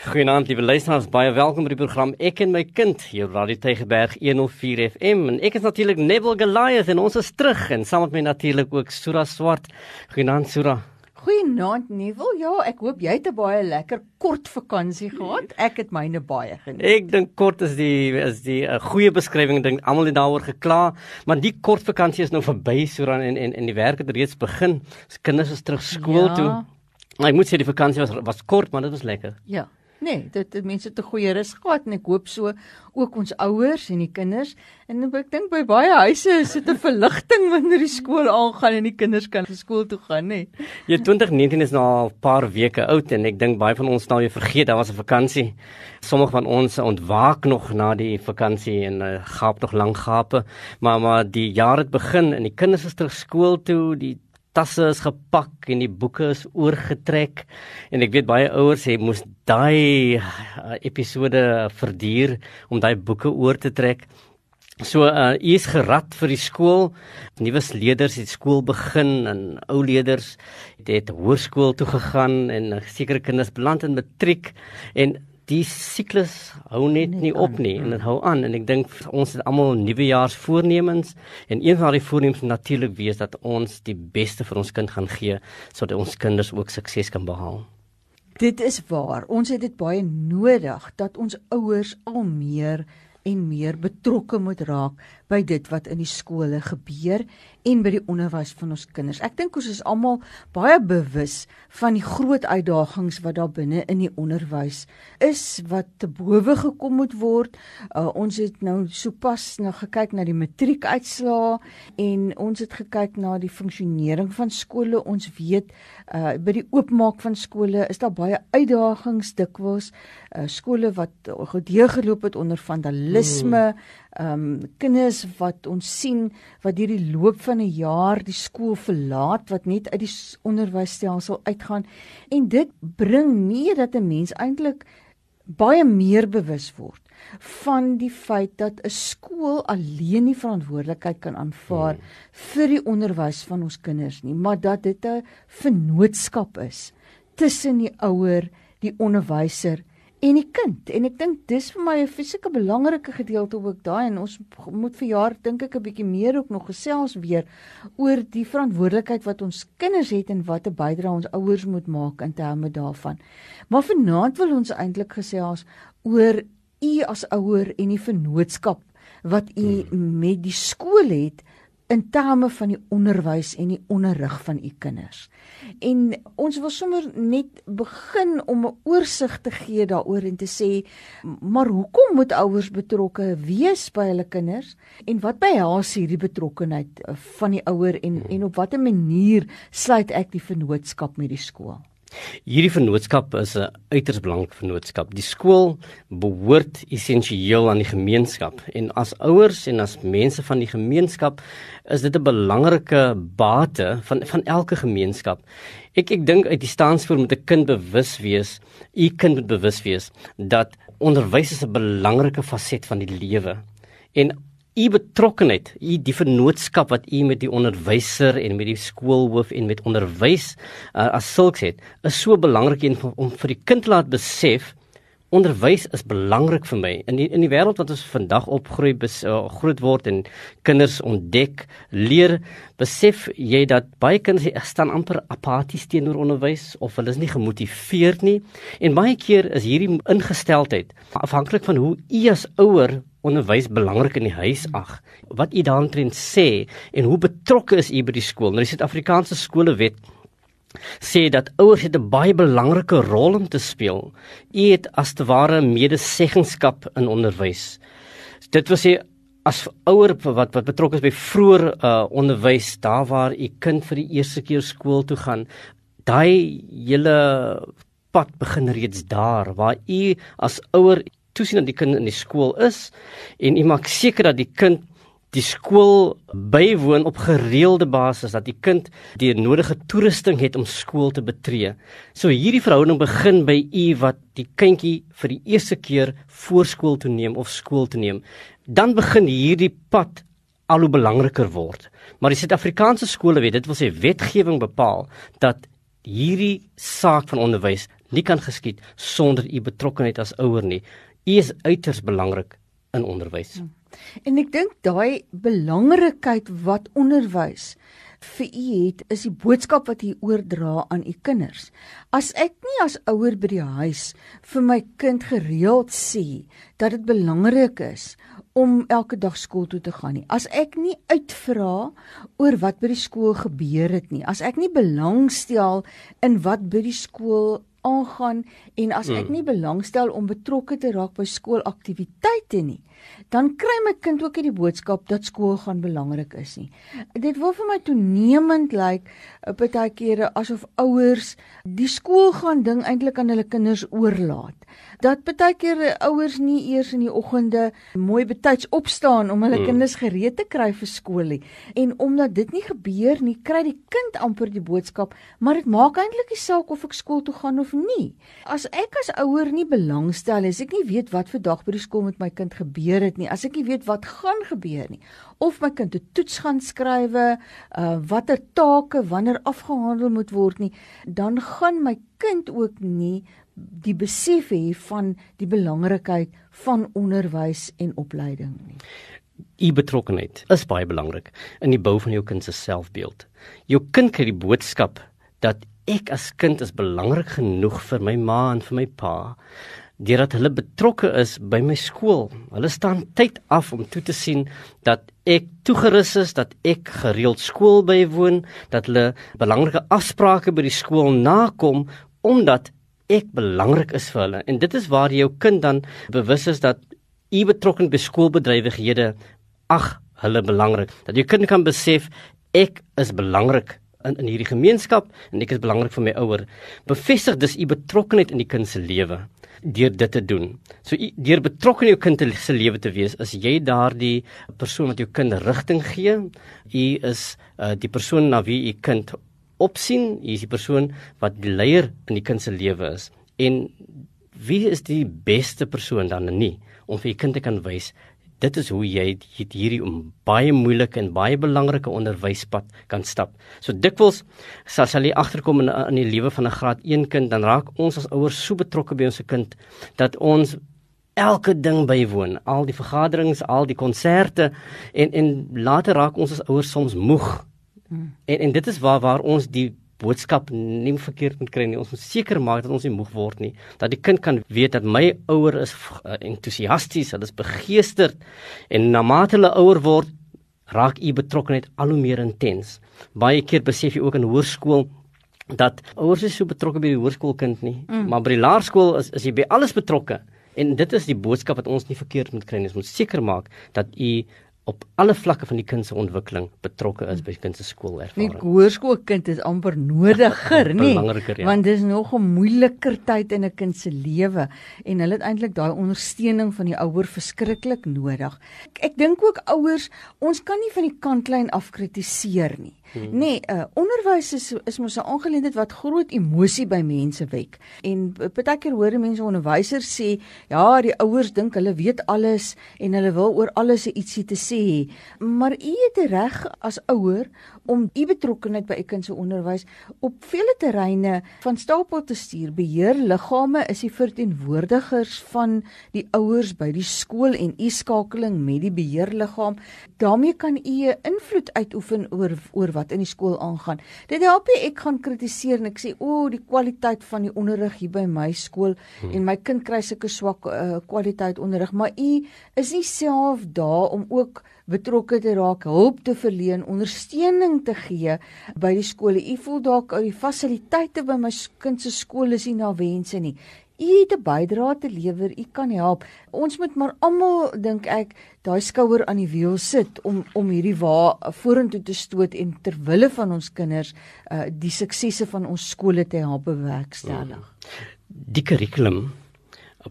Goeienaand lieve luisteraars, baie welkom by die program Ek en my kind hier op Radio Tygerberg 104 FM. En ek is natuurlik Nebel Goliath en ons is terug en saam met my natuurlik ook Sura Swart. Goeienaand Sura. Goeienaand Nebel. Ja, ek hoop jy het 'n baie lekker kort vakansie gehad. Ek het myne baie geniet. Ek dink kort is die is die 'n uh, goeie beskrywing. Dink almal het daaroor gekla, maar die kort vakansie is nou verby Sura en en en die werk het reeds begin. Ons kinders is terug skool ja. toe. Maar ek moet sê die vakansie was was kort, maar dit was lekker. Ja. Nee, dit dit mense te goeie rus gehad en ek hoop so ook ons ouers en die kinders. En ek dink by baie huise is dit 'n verligting wanneer die skool aangaan en die kinders kan skool toe gaan, nê. Nee. Ja, 2019 is nou al 'n paar weke oud en ek dink baie van ons nou weer vergeet daar was 'n vakansie. Sommige van ons ontwaak nog na die vakansie en uh, gaap nog lank gape. Maar maar die jaar het begin en die kinders is terug skool toe, die tasse is gepak en die boeke is oorgetrek en ek weet baie ouers sê moes daai uh, episode verduur om daai boeke oor te trek. So uh u is gerad vir die skool. Nuwe leerders het skool begin en ou leerders het, het hoërskool toe gegaan en sekere kinders beland in matriek en die siklus hou net nie op nie en dit hou aan en ek dink ons het almal nuwejaarsvoornemens en een van die voornemens natuurlik wees dat ons die beste vir ons kind gaan gee sodat ons kinders ook sukses kan behaal. Dit is waar. Ons het dit baie nodig dat ons ouers al meer en meer betrokke moet raak by dit wat in die skole gebeur en by die onderwys van ons kinders. Ek dink ons is almal baie bewus van die groot uitdagings wat daar binne in die onderwys is wat te bowe gekom moet word. Uh, ons het nou sopas nou gekyk na die matriekuitslae en ons het gekyk na die funksionering van skole. Ons weet uh, by die oopmaak van skole is daar baie uitdagings dikwels. Uh, skole wat gedeurgeloop het onder vandalisme, hmm ehm um, kinders wat ons sien wat hierdie loop van 'n jaar die skool verlaat wat net uit die onderwysstelsel uitgaan en dit bring mee dat 'n mens eintlik baie meer bewus word van die feit dat 'n skool alleen nie verantwoordelikheid kan aanvaar hmm. vir die onderwys van ons kinders nie, maar dat dit 'n vennootskap is tussen die ouer, die onderwyser en die kind en ek dink dis vir my 'n fisieke belangrike gedeelte ook daai en ons moet vir jaar dink ek 'n bietjie meer ook nog gesels weer oor die verantwoordelikheid wat ons kinders het en wat 'n bydrae ons ouers moet maak in terme daarvan. Maar vanaand wil ons eintlik gesels oor u as ouer en die vennootskap wat u hmm. met die skool het in terme van die onderwys en die onderrig van u kinders. En ons wil sommer net begin om 'n oorsig te gee daaroor en te sê maar hoekom moet ouers betrokke wees by hulle kinders en wat behels hierdie betrokkenheid van die ouer en en op watter manier sluit ek die vennootskap met die skool? Hierdie vennootskap is 'n uiters belangrike vennootskap. Die skool behoort essensieel aan die gemeenskap en as ouers en as mense van die gemeenskap is dit 'n belangrike bate van van elke gemeenskap. Ek ek dink uit die staansvoor moet 'n kind bewus wees, u kind moet bewus wees dat onderwys is 'n belangrike faset van die lewe. En u betrokkenheid, u die vennootskap wat u met die onderwyser en met die skoolhoof en met onderwys uh, as sulks het, is so belangrik om vir die kind laat besef onderwys is belangrik vir my. In die, in die wêreld wat ons vandag opgroei, bes, uh, groot word en kinders ontdek, leer, besef jy dat baie kinders staan amper apaties teenoor onderwys of hulle is nie gemotiveerd nie. En baie keer is hierdie ingesteldheid afhanklik van hoe u as ouer onderwys belangrik in die huis ag. Wat u daarin sê en hoe betrokke is u by die skool? Nou die Suid-Afrikaanse skolewet sê dat ouers het 'n baie belangrike rol om te speel. U het as te ware medeseggenskap in onderwys. Dit wil sê as ouer wat wat betrokke is by vroeë uh, onderwys, daar waar u kind vir die eerste keer skool toe gaan, daai hele pad begin reeds daar waar u as ouer toesien dat die kind in die skool is en u maak seker dat die kind die skool bywoon op gereelde basis dat die kind die nodige toerusting het om skool te betree. So hierdie verhouding begin by u wat die kindjie vir die eerste keer voorskool toe neem of skool toe neem. Dan begin hierdie pad al hoe belangriker word. Maar die Suid-Afrikaanse skole weet, dit wil sê wetgewing bepaal dat hierdie saak van onderwys nie kan geskied sonder u betrokkeheid as ouer nie. Is uiters belangrik in onderwys. Hmm. En ek dink daai belangrikheid wat onderwys vir u het is die boodskap wat u oordra aan u kinders. As ek nie as ouer by die huis vir my kind gereeld sê dat dit belangrik is om elke dag skool toe te gaan nie. As ek nie uitvra oor wat by die skool gebeur het nie, as ek nie belangstel in wat by die skool aangaan en as ek hmm. nie belangstel om betrokke te raak by skoolaktiwiteite nie, dan kry my kind ook nie die boodskap dat skool gaan belangrik is nie. Dit wil vir my toenemend lyk like, eh, baie kere asof ouers die skool gaan ding eintlik aan hulle kinders oorlaat. Dat baie kere ouers nie eers in die oggende mooi betyds opstaan om hulle mm. kinders gereed te kry vir skool nie. En omdat dit nie gebeur nie, kry die kind amper die boodskap, maar dit maak eintlik nie saak of ek skool toe gaan of nie. As ek as ouer nie belangstel as ek nie weet wat vir dag by die skool met my kind gebeur het nie, as ek nie weet wat gaan gebeur nie, of my kind 'n toets gaan skrywe, uh watter take wanneer afgehandel moet word nie, dan gaan my kind ook nie die besef hê van die belangrikheid van onderwys en opleiding nie. U betrokkenheid is baie belangrik in die bou van jou kind se selfbeeld. Jou kind kry die boodskap dat ek as kind is belangrik genoeg vir my ma en vir my pa deurdat hulle betrokke is by my skool. Hulle staan tyd af om toe te sien dat ek toegerus is, dat ek gereeld skool bywoon, dat hulle belangrike afsprake by die skool nakom omdat ek belangrik is vir hulle. En dit is waar jou kind dan bewus is dat u betrokke by skoolbedrywighede ag hulle belangrik. Dat jou kind kan besef ek is belangrik in in hierdie gemeenskap en ek is belangrik vir my ouer. Bevestig dus u betrokkeheid in die kind se lewe deur dit te doen. So deur betrokke in jou kind se lewe te wees, is jy daardie persoon wat jou kind rigting gee. U is uh, die persoon na wie u kind opsien. U is die persoon wat die leier in die kind se lewe is. En wie is die beste persoon dan nie om vir u kind te kan wys dit is hoe jy hierdie baie moeilike en baie belangrike onderwyspad kan stap. So dikwels sal sal jy agterkom in, in die lewe van 'n graad 1 kind, dan raak ons as ouers so betrokke by ons se kind dat ons elke ding bywoon, al die vergaderings, al die konserte en en later raak ons as ouers soms moeg. Hmm. En en dit is waar waar ons die boodskap nie verkeerd moet kry nie. Ons moet seker maak dat ons nie moeg word nie. Dat die kind kan weet dat my ouer is uh, entoesiasties, hulle is begeesterd en na mate hulle ouer word, raak u betrokkeheid al hoe meer intens. Baie keer besef jy ook in hoërskool dat ouers is so betrokke by die hoërskoolkind nie, mm. maar by die laerskool is is jy by alles betrokke. En dit is die boodskap wat ons nie verkeerd moet kry nie. Ons moet seker maak dat u op alle vlakke van die kind se ontwikkeling betrokke is by die kind se skoolervaring. Die hoërskoolkind is amper nodiger, nie? Ja. Want dis nog 'n moeiliker tyd in 'n kind se lewe en hulle het eintlik daai ondersteuning van die ouer verskriklik nodig. Ek, ek dink ook ouers, ons kan nie van die kantlyn af kritiseer nie. Hmm. Nee, uh, onderwys is is mos 'n aangeleentheid wat groot emosie by mense wek. En baie keer hoor mense onderwysers sê, ja, die ouers dink hulle weet alles en hulle wil oor alles ietsie te sê. Maar u het reg as ouer om u betrokkeheid by u kind se onderwys op vele terreine van stapel te stuur. Beheer liggame is die verteenwoordigers van die ouers by die skool en u skakeling met die beheerliggaam. daarmee kan u invloed uitoefen oor oor wat in die skool aangaan. Dit help nie ek gaan kritiseer en ek sê o, die kwaliteit van die onderrig hier by my skool hmm. en my kind kry sulke swak uh, kwaliteit onderrig, maar u is nie self daar om ook betrokke te raak, hulp te verleen, ondersteuning te gee by die skole. U voel dalk die fasiliteite by my kind se skool is nie na wense nie. U het 'n bydrae te lewer, u kan help. Ons moet maar almal dink ek daai skouer aan die wiel sit om om hierdie wa vorentoe te stoot en ter wille van ons kinders uh die suksesse van ons skole te help bewerkstellig. Die kurrikulum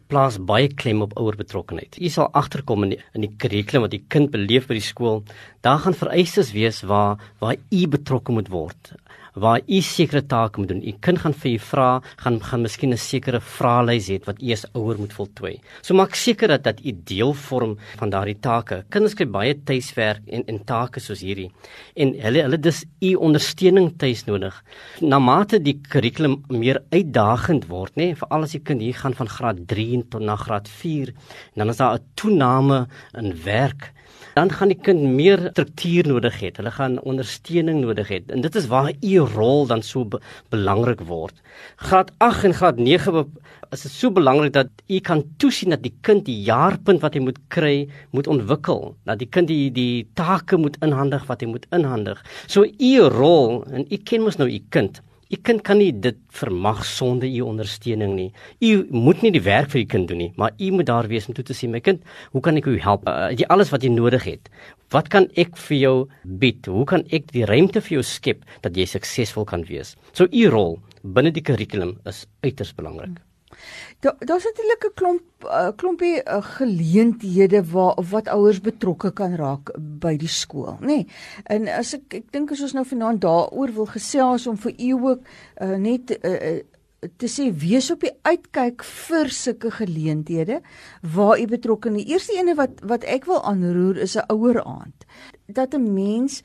plaas baie klem op ouer betrokkenheid. U sal agterkom in die, in die kurrikulum wat die kind beleef by die skool, daar gaan vereistes wees waar waar u betrokke moet word. Waar u sekere take moet doen. U kind gaan vir u vra, gaan gaan miskien 'n sekere vraelys hê wat u as ouer moet voltooi. So maak seker dat dat u deel vorm van daardie take. Kinders kry baie tuiswerk en en take soos hierdie. En hulle hulle dis u ondersteuning tuis nodig. Na mate die kurrikulum meer uitdagend word, nê, veral as die kind hier gaan van graad 3 tot na graad 4, dan is daar 'n toename in werk dan gaan die kind meer struktuur nodig hê. Hulle gaan ondersteuning nodig hê. En dit is waar u rol dan so be belangrik word. Graad 8 en graad 9 is dit so belangrik dat u kan toesien dat die kind die jaarpunt wat hy moet kry, moet ontwikkel. Dat die kind die die take moet inhandig wat hy moet inhandig. So u rol en u ken mos nou u kind. U kind kan nie dit vermag sonder u ondersteuning nie. U moet nie die werk vir u kind doen nie, maar u moet daar wees om toe te sien my kind, hoe kan ek u help? Uh, jy alles wat jy nodig het. Wat kan ek vir jou bied? Hoe kan ek die ruimte vir jou skep dat jy suksesvol kan wees? So u rol binne die kurrikulum is uiters belangrik. Hmm. Daar daar's natuurlik 'n klomp uh, klompie uh, geleenthede waar wat ouers betrokke kan raak by die skool, nê. Nee. En as ek ek dink as ons nou vanaand daaroor wil gesels om vir u ook uh, net uh, uh, te sê wees op die uitkyk vir sulke geleenthede waar u betrokke is. Die eerste ene wat wat ek wil aanroer is 'n ouer aand. Dat 'n mens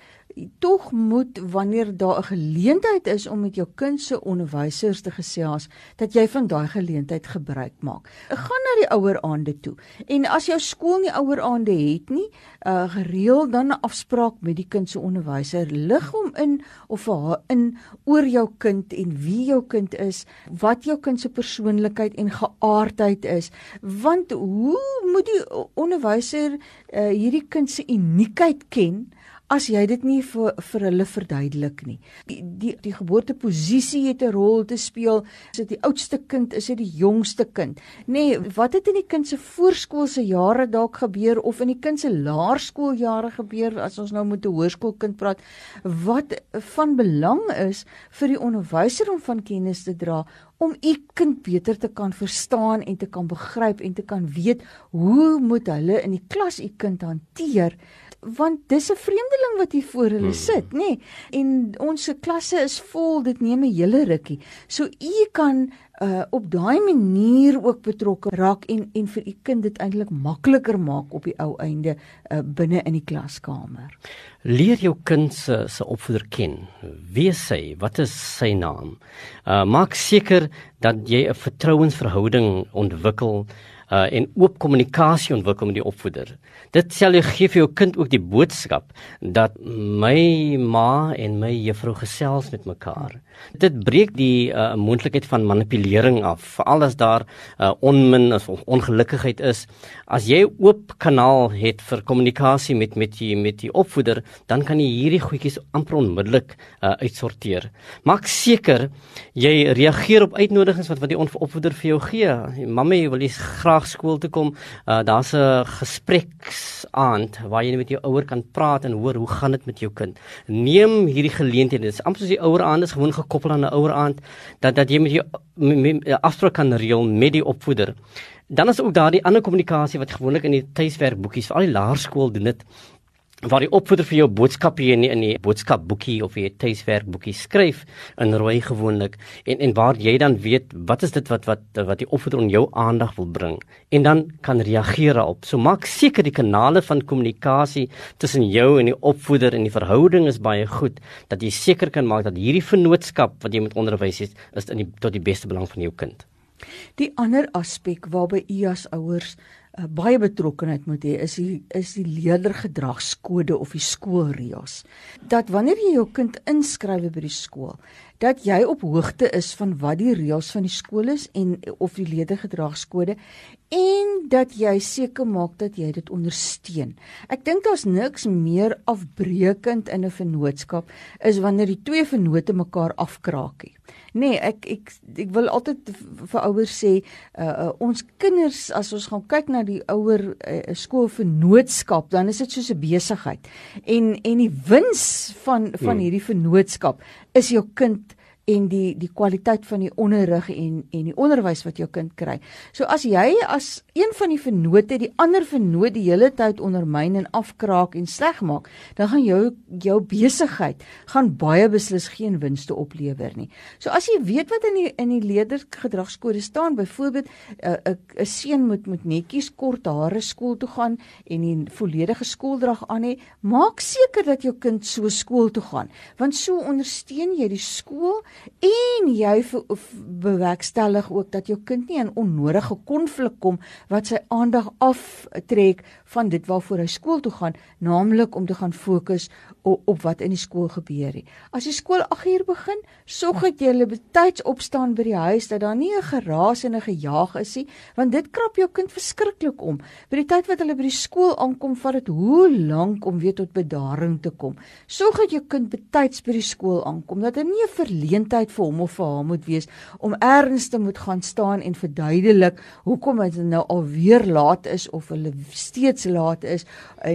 tog moet wanneer daar 'n geleentheid is om met jou kind se onderwysers te gesels dat jy van daai geleentheid gebruik maak. Gaan na die ouer aande toe. En as jou skool nie ouer aande het nie, uh gereël dan 'n afspraak met die kind se onderwyser. Lig hom in of haar in oor jou kind en wie jou kind is, wat jou kind se persoonlikheid en geaardheid is. Want hoe moet die onderwyser uh hierdie kind se uniekheid ken? As jy dit nie vir vir hulle verduidelik nie. Die die, die geboorteposisie het 'n rol te speel. Is dit die oudste kind, is dit die jongste kind? Nê, nee, wat het in die kind se voorskoolse jare dalk gebeur of in die kind se laerskooljare gebeur as ons nou met 'n hoërskoolkind praat wat van belang is vir die onderwyser om van kennis te dra om u kind beter te kan verstaan en te kan begryp en te kan weet hoe moet hulle in die klas u kind hanteer want dis 'n vreemdeling wat hier voor hulle hmm. sit, nê? Nee. En ons klasse is vol, dit neem 'n hele rukkie. So u kan uh op daai manier ook betrokke raak en en vir u kind dit eintlik makliker maak op die ou einde uh binne in die klaskamer. Leer jou kind se se opvoeder ken. Wie sê, wat is sy naam? Uh maak seker dat jy 'n vertrouensverhouding ontwikkel uh en oop kommunikasie ontwikkel met die opvoeder. Dit sal jy gee vir jou kind ook die boodskap dat my ma en my juffrou gesels met mekaar. Dit breek die uh, moontlikheid van manipulering af, veral as daar uh, onmin of ongelukkigheid is. As jy oop kanaal het vir kommunikasie met met die met die opvoeder, dan kan jy hierdie goedjies amper onmiddellik uh, uitsorteer. Maak seker jy reageer op uitnodigings wat wat die opvoeder vir jou gee. Mamma, wil jy graag skool toe kom? Uh, Daar's 'n gespreks aand waar jy met jou ouer kan praat en hoor hoe gaan dit met jou kind. Neem hierdie geleentheid. Dit is amper soos die ouer aand is gewoon gekoppel aan 'n ouer aand dat dat jy met jou afspraak kan reël met die opvoeder. Dan is ook daar die ander kommunikasie wat gewoonlik in die tuiswerkboekies vir al die laerskool doen dit waar die opvoeder vir jou boodskap hier in die, in die boodskapboekie of jy tuiswerkboekie skryf in rooi gewoonlik en en waar jy dan weet wat is dit wat wat wat die opvoeder on jou aandag wil bring en dan kan reageer op. So maak seker die kanale van kommunikasie tussen jou en die opvoeder en die verhouding is baie goed dat jy seker kan maak dat hierdie vennootskap wat jy met onderwys het is in die tot die beste belang van jou kind. Die ander aspek waarby u as ouers uh, baie betrokkenheid moet hê is die is die leerdergedragskode of die skoolreëls. Dat wanneer jy jou kind inskryf by die skool, dat jy op hoogte is van wat die reëls van die skool is en of die leerdergedragskode en dat jy seker maak dat jy dit ondersteun. Ek dink daar's niks meer afbreekend in 'n vennootskap is wanneer die twee vennote mekaar afkraakie. Nee, ek ek ek wil altyd vir ouers sê, uh, uh, ons kinders as ons gaan kyk na die ouer uh, skoolvennootskap, dan is dit soos 'n besigheid. En en die wins van van hmm. hierdie vennootskap is jou kind en die die kwaliteit van die onderrig en en die onderwys wat jou kind kry. So as jy as een van die vennote die ander vennoot die hele tyd ondermyn en afkraak en sleg maak, dan gaan jou jou besigheid gaan baie beslis geen winste oplewer nie. So as jy weet wat in die in die leerdergedragskode staan, byvoorbeeld 'n uh, 'n 'n seun moet met netjies kort hare skool toe gaan en 'n volledige skooldrag aan hê, maak seker dat jou kind so skool toe gaan, want so ondersteun jy die skool en jy bewerkstellig ook dat jou kind nie in onnodige konflik kom wat sy aandag aftrek van dit waarvoor hy skool toe gaan, naamlik om te gaan fokus op, op wat in die skool gebeur nie. As die skool 8uur begin, sorg dat jy hulle betyds opstaan by die huis dat daar nie 'n geraas en 'n gejaag is nie, want dit krap jou kind verskriklik om. By die tyd wat hulle by die skool aankom, vat dit hoe lank om weer tot bedaring te kom. Sorg dat jou kind betyds by die skool aankom, dat daar nie 'n verleentheid vir hom of vir haar moet wees om ergens te moet gaan staan en verduidelik hoekom dit nou alweer laat is of hulle steeds laat is.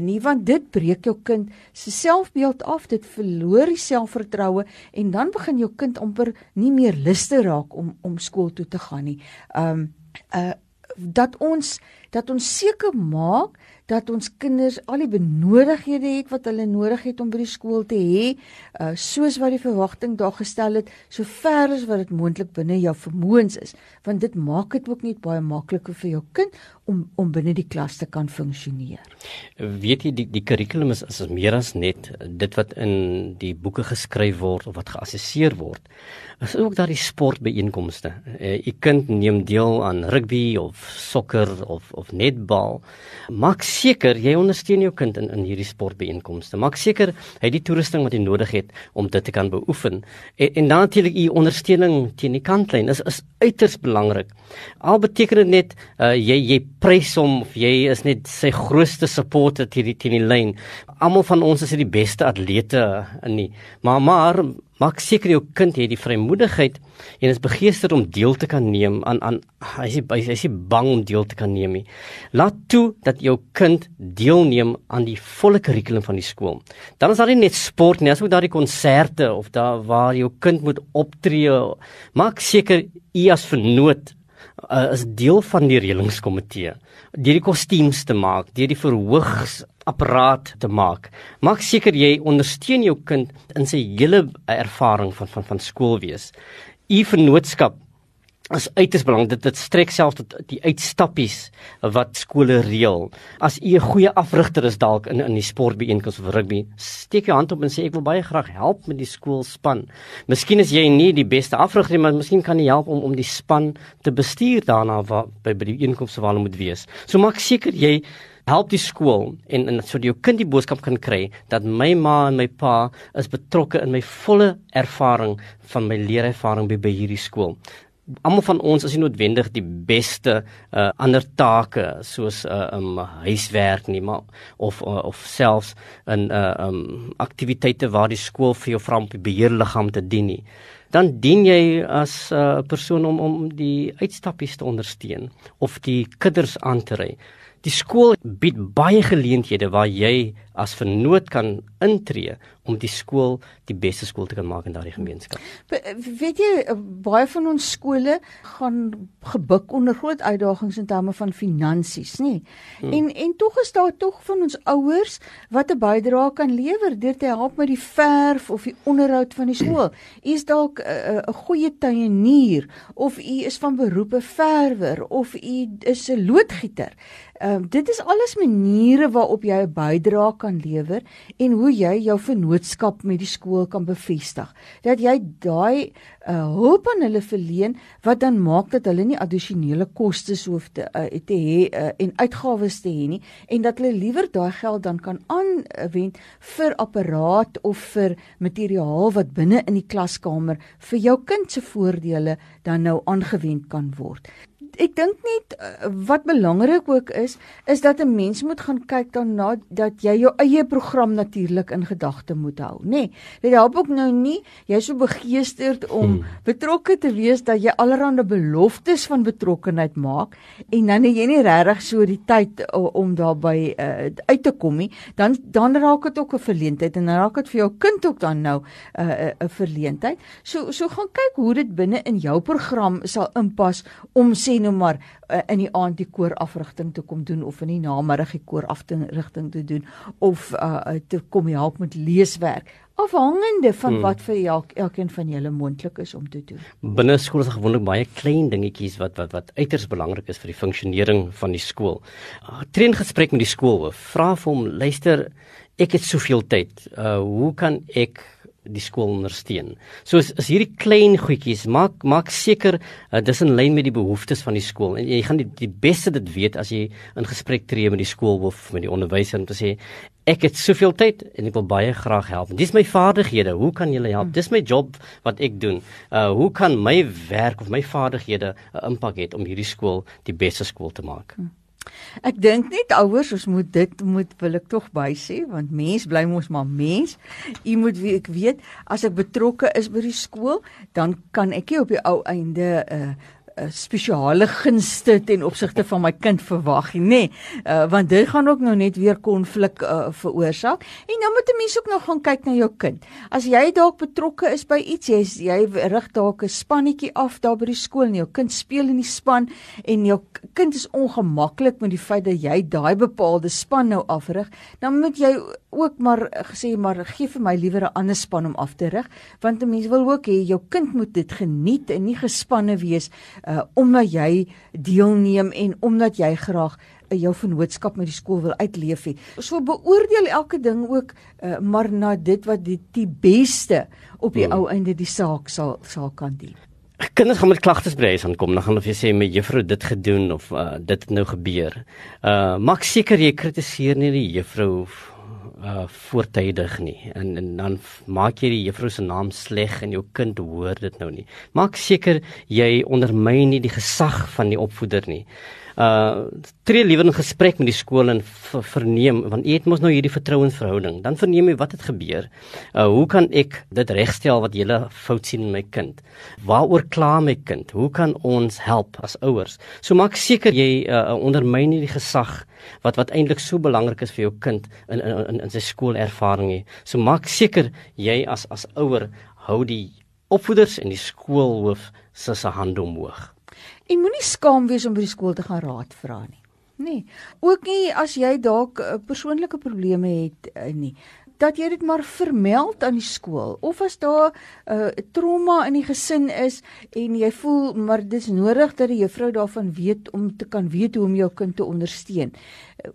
Nie want dit breek jou kind se self beeld af, dit verloor die selfvertroue en dan begin jou kind amper nie meer lus te raak om om skool toe te gaan nie. Um uh dat ons dat ons seker maak dat ons kinders al die benodighede het wat hulle nodig het om by die skool te hê, uh, soos wat die verwagting daar gestel het, so ver as wat dit moontlik binne jou vermoëns is, want dit maak dit ook net baie makliker vir jou kind om om binne die klas te kan funksioneer. Weet jy die die kurrikulum is is meer as net dit wat in die boeke geskryf word of wat geassesseer word. Is ook daar die sportbeeenkomste. Uh, u kind neem deel aan rugby of sokker of of netbal. Maak seker jy ondersteun jou kind in in hierdie sportbeeenkomste. Maak seker hy het die toerusting wat hy nodig het om dit te kan beoefen. En, en dan natuurlik u ondersteuning teen die kantlyn is is uiters belangrik. Al beteken dit net uh, jy jy prys hom of jy is net sy grootste supporter teen die teen die lyn. Almal van ons is nie die beste atlete in nie. Maar maar Maak seker jou kind het die vrymoedigheid en is begeesterd om deel te kan neem aan aan hy is hy is bang om deel te kan neem nie. Laat toe dat jou kind deelneem aan die volle kurrikulum van die skool. Dan is daar nie net sport nie, as ook daar die konserte of daar waar jou kind moet optree. Maak seker u as vernoot uh, is deel van die reëlingskomitee. Deur die kostuums te maak, deur die verhoogs apparaat te maak. Maak seker jy ondersteun jou kind in sy hele ervaring van van van skool wees. U vennootskap is uiters belangrik. Dit dit strek self tot die uitstappies wat skole reël. As u 'n goeie afrigter is dalk in in die sportbeeenkomste of rugby, steek jou hand op en sê ek wil baie graag help met die skoolspan. Miskien is jy nie die beste afrigter nie, maar miskien kan jy help om om die span te bestuur daarna waar by by die inkomste waar hulle moet wees. So maak seker jy help die skool en en sodat jou kind die boodskap kan kry dat my ma en my pa is betrokke in my volle ervaring van my leerervaring by, by hierdie skool. Almal van ons is nie noodwendig die beste uh, ander take soos 'n uh, um, huiswerk nie, maar of uh, of selfs in 'n uh, um, aktiwiteite waar die skool vir jou vra om die beheerliggaam te dien nie dan dien jy as 'n uh, persoon om om die uitstappies te ondersteun of die kinders aan te ry. Die skool bied baie geleenthede waar jy as vernoot kan intree om die skool die beste skool te kan maak in daardie gemeenskap. Be weet jy baie van ons skole gaan gebuk onder groot uitdagings in terme van finansies, nê? Hmm. En en tog is daar tog van ons ouers wat 'n bydrae kan lewer deur te help met die verf of die onderhoud van die skool. U is dalk 'n goeie tuinier of u is van beroep 'n verwer of u is 'n loodgieter. Ehm um, dit is alles maniere waarop jy 'n bydrae kan lewer en hoe jy jou vennootskap met die skool kan bevestig. Dat jy daai uh, hulp aan hulle verleen wat dan maak dat hulle nie addisionele kostes hoef te uh, te hê uh, en uitgawes te hê nie en dat hulle liewer daai geld dan kan aanwend vir apparaat of vir materiaal wat binne in die klaskamer vir jou kind se voordele dan nou aangewend kan word ek dink net uh, wat belangrik ook is, is dat 'n mens moet gaan kyk daarna dat jy jou eie program natuurlik in gedagte moet hou, nê. Nee, dit help ook nou nie jy so begeesterd om hmm. betrokke te wees dat jy allerlei beloftes van betrokkenheid maak en dan jy nie regtig so die tyd uh, om daarby uh, uit te kom nie, dan dan raak dit ook 'n verleentheid en dan raak dit vir jou kind ook dan nou 'n uh, 'n verleentheid. So so gaan kyk hoe dit binne in jou program sal inpas om sê nou maar uh, in die aand die koor afrigting te kom doen of in die namiddag die koor afrigting te doen of uh, te kom help met leeswerk afhangende van hmm. wat vir elk, elkeen van julle moontlik is om te doen. Binne skool is gewoonlik baie klein dingetjies wat wat wat uiters belangrik is vir die funksionering van die skool. Uh, Train gesprek met die skool. Vra vir hom, luister, ek het soveel tyd. Uh hoe kan ek die skool ondersteun. So is, is hierdie klein goedjies maak maak seker uh, dis in lyn met die behoeftes van die skool. En jy gaan die, die beste dit weet as jy in gesprek tree met die skoolhoof met die onderwyser om te sê ek het soveel tyd en ek wil baie graag help. Dis my vaardighede. Hoe kan julle help? Dis my job wat ek doen. Uh hoe kan my werk of my vaardighede 'n impak hê om hierdie skool die beste skool te maak? Hmm. Ek dink net ouers ons moet dit moet wil ek tog by sê want mens bly mos maar mens. U moet weet ek weet as ek betrokke is by die skool dan kan ek nie op die ou einde 'n uh, 'n spesiale gunste ten opsigte van my kind verwag nie, nê? Uh, want dit gaan ook nou net weer konflik uh, veroorsaak. En dan moet 'n mens ook nog gaan kyk na jou kind. As jy dalk betrokke is by iets, jy jy rig dalk 'n spannetjie af daar by die skool en jou kind speel in die span en jou kind is ongemaklik met die feit dat jy daai bepaalde span nou afrig, dan moet jy ook maar gesê maar gee vir my liewer 'n ander span om af te rig, want 'n mens wil ook hê jou kind moet dit geniet en nie gespanne wees uh omdat jy deelneem en omdat jy graag uh, jou vennootskap met die skool wil uitleef hê. So beoordeel elke ding ook uh, maar na dit wat die, die beste op die hmm. ou einde die saak sal sal kan dien. Kinders gaan met klagtes by huis aankom, dan gaan hulle vir sê my juffrou dit gedoen of uh, dit het nou gebeur. Uh maak seker jy kritiseer nie die juffrou uh voortydig nie en en dan maak jy die juffrou se naam sleg en jou kind hoor dit nou nie. Maak seker jy ondermyn nie die gesag van die opvoeder nie uh tree liewer in gesprek met die skool en verneem want jy het mos nou hierdie vertrouensverhouding. Dan verneem jy wat het gebeur. Uh hoe kan ek dit regstel wat jy fout sien in my kind? Waaroor kla my kind? Hoe kan ons help as ouers? So maak seker jy uh, ondermyn nie die gesag wat wat eintlik so belangrik is vir jou kind in in in, in sy skoolervaring nie so maak seker jy as as ouer hou die opvoeders en die skoolhoof se se hande omhoog En moenie skaam wees om by die skool te gaan raad vra nie. Nee. Ook nie as jy dalk uh, persoonlike probleme het uh, nie dat jy dit maar vermeld aan die skool of as daar 'n uh, eh, trauma in die gesin is en jy voel maar dis nodig dat die juffrou daarvan weet om te kan weet hoe om jou kind te ondersteun.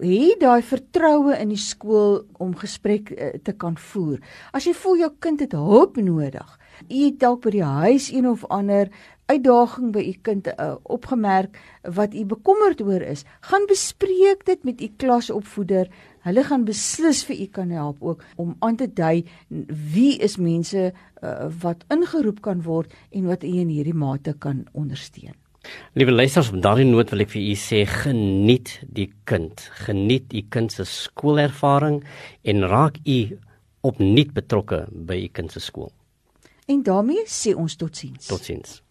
Hê daai vertroue in die skool om gesprek uh, te kan voer. As jy voel jou kind het hulp nodig, jy dalk by die huis een of ander uitdaging by u kind uh, opgemerk wat u bekommerd oor is, gaan bespreek dit met u klasopvoeder. Hulle gaan beslis vir u kan help ook om aan te dui wie is mense uh, wat ingeroep kan word en wat u in hierdie mate kan ondersteun. Liewe luisters, op daardie noot wil ek vir u sê geniet die kind, geniet u kind se skoolervaring en raak u opnuut betrokke by u kind se skool. En daarmee sê ons totsiens. Totsiens.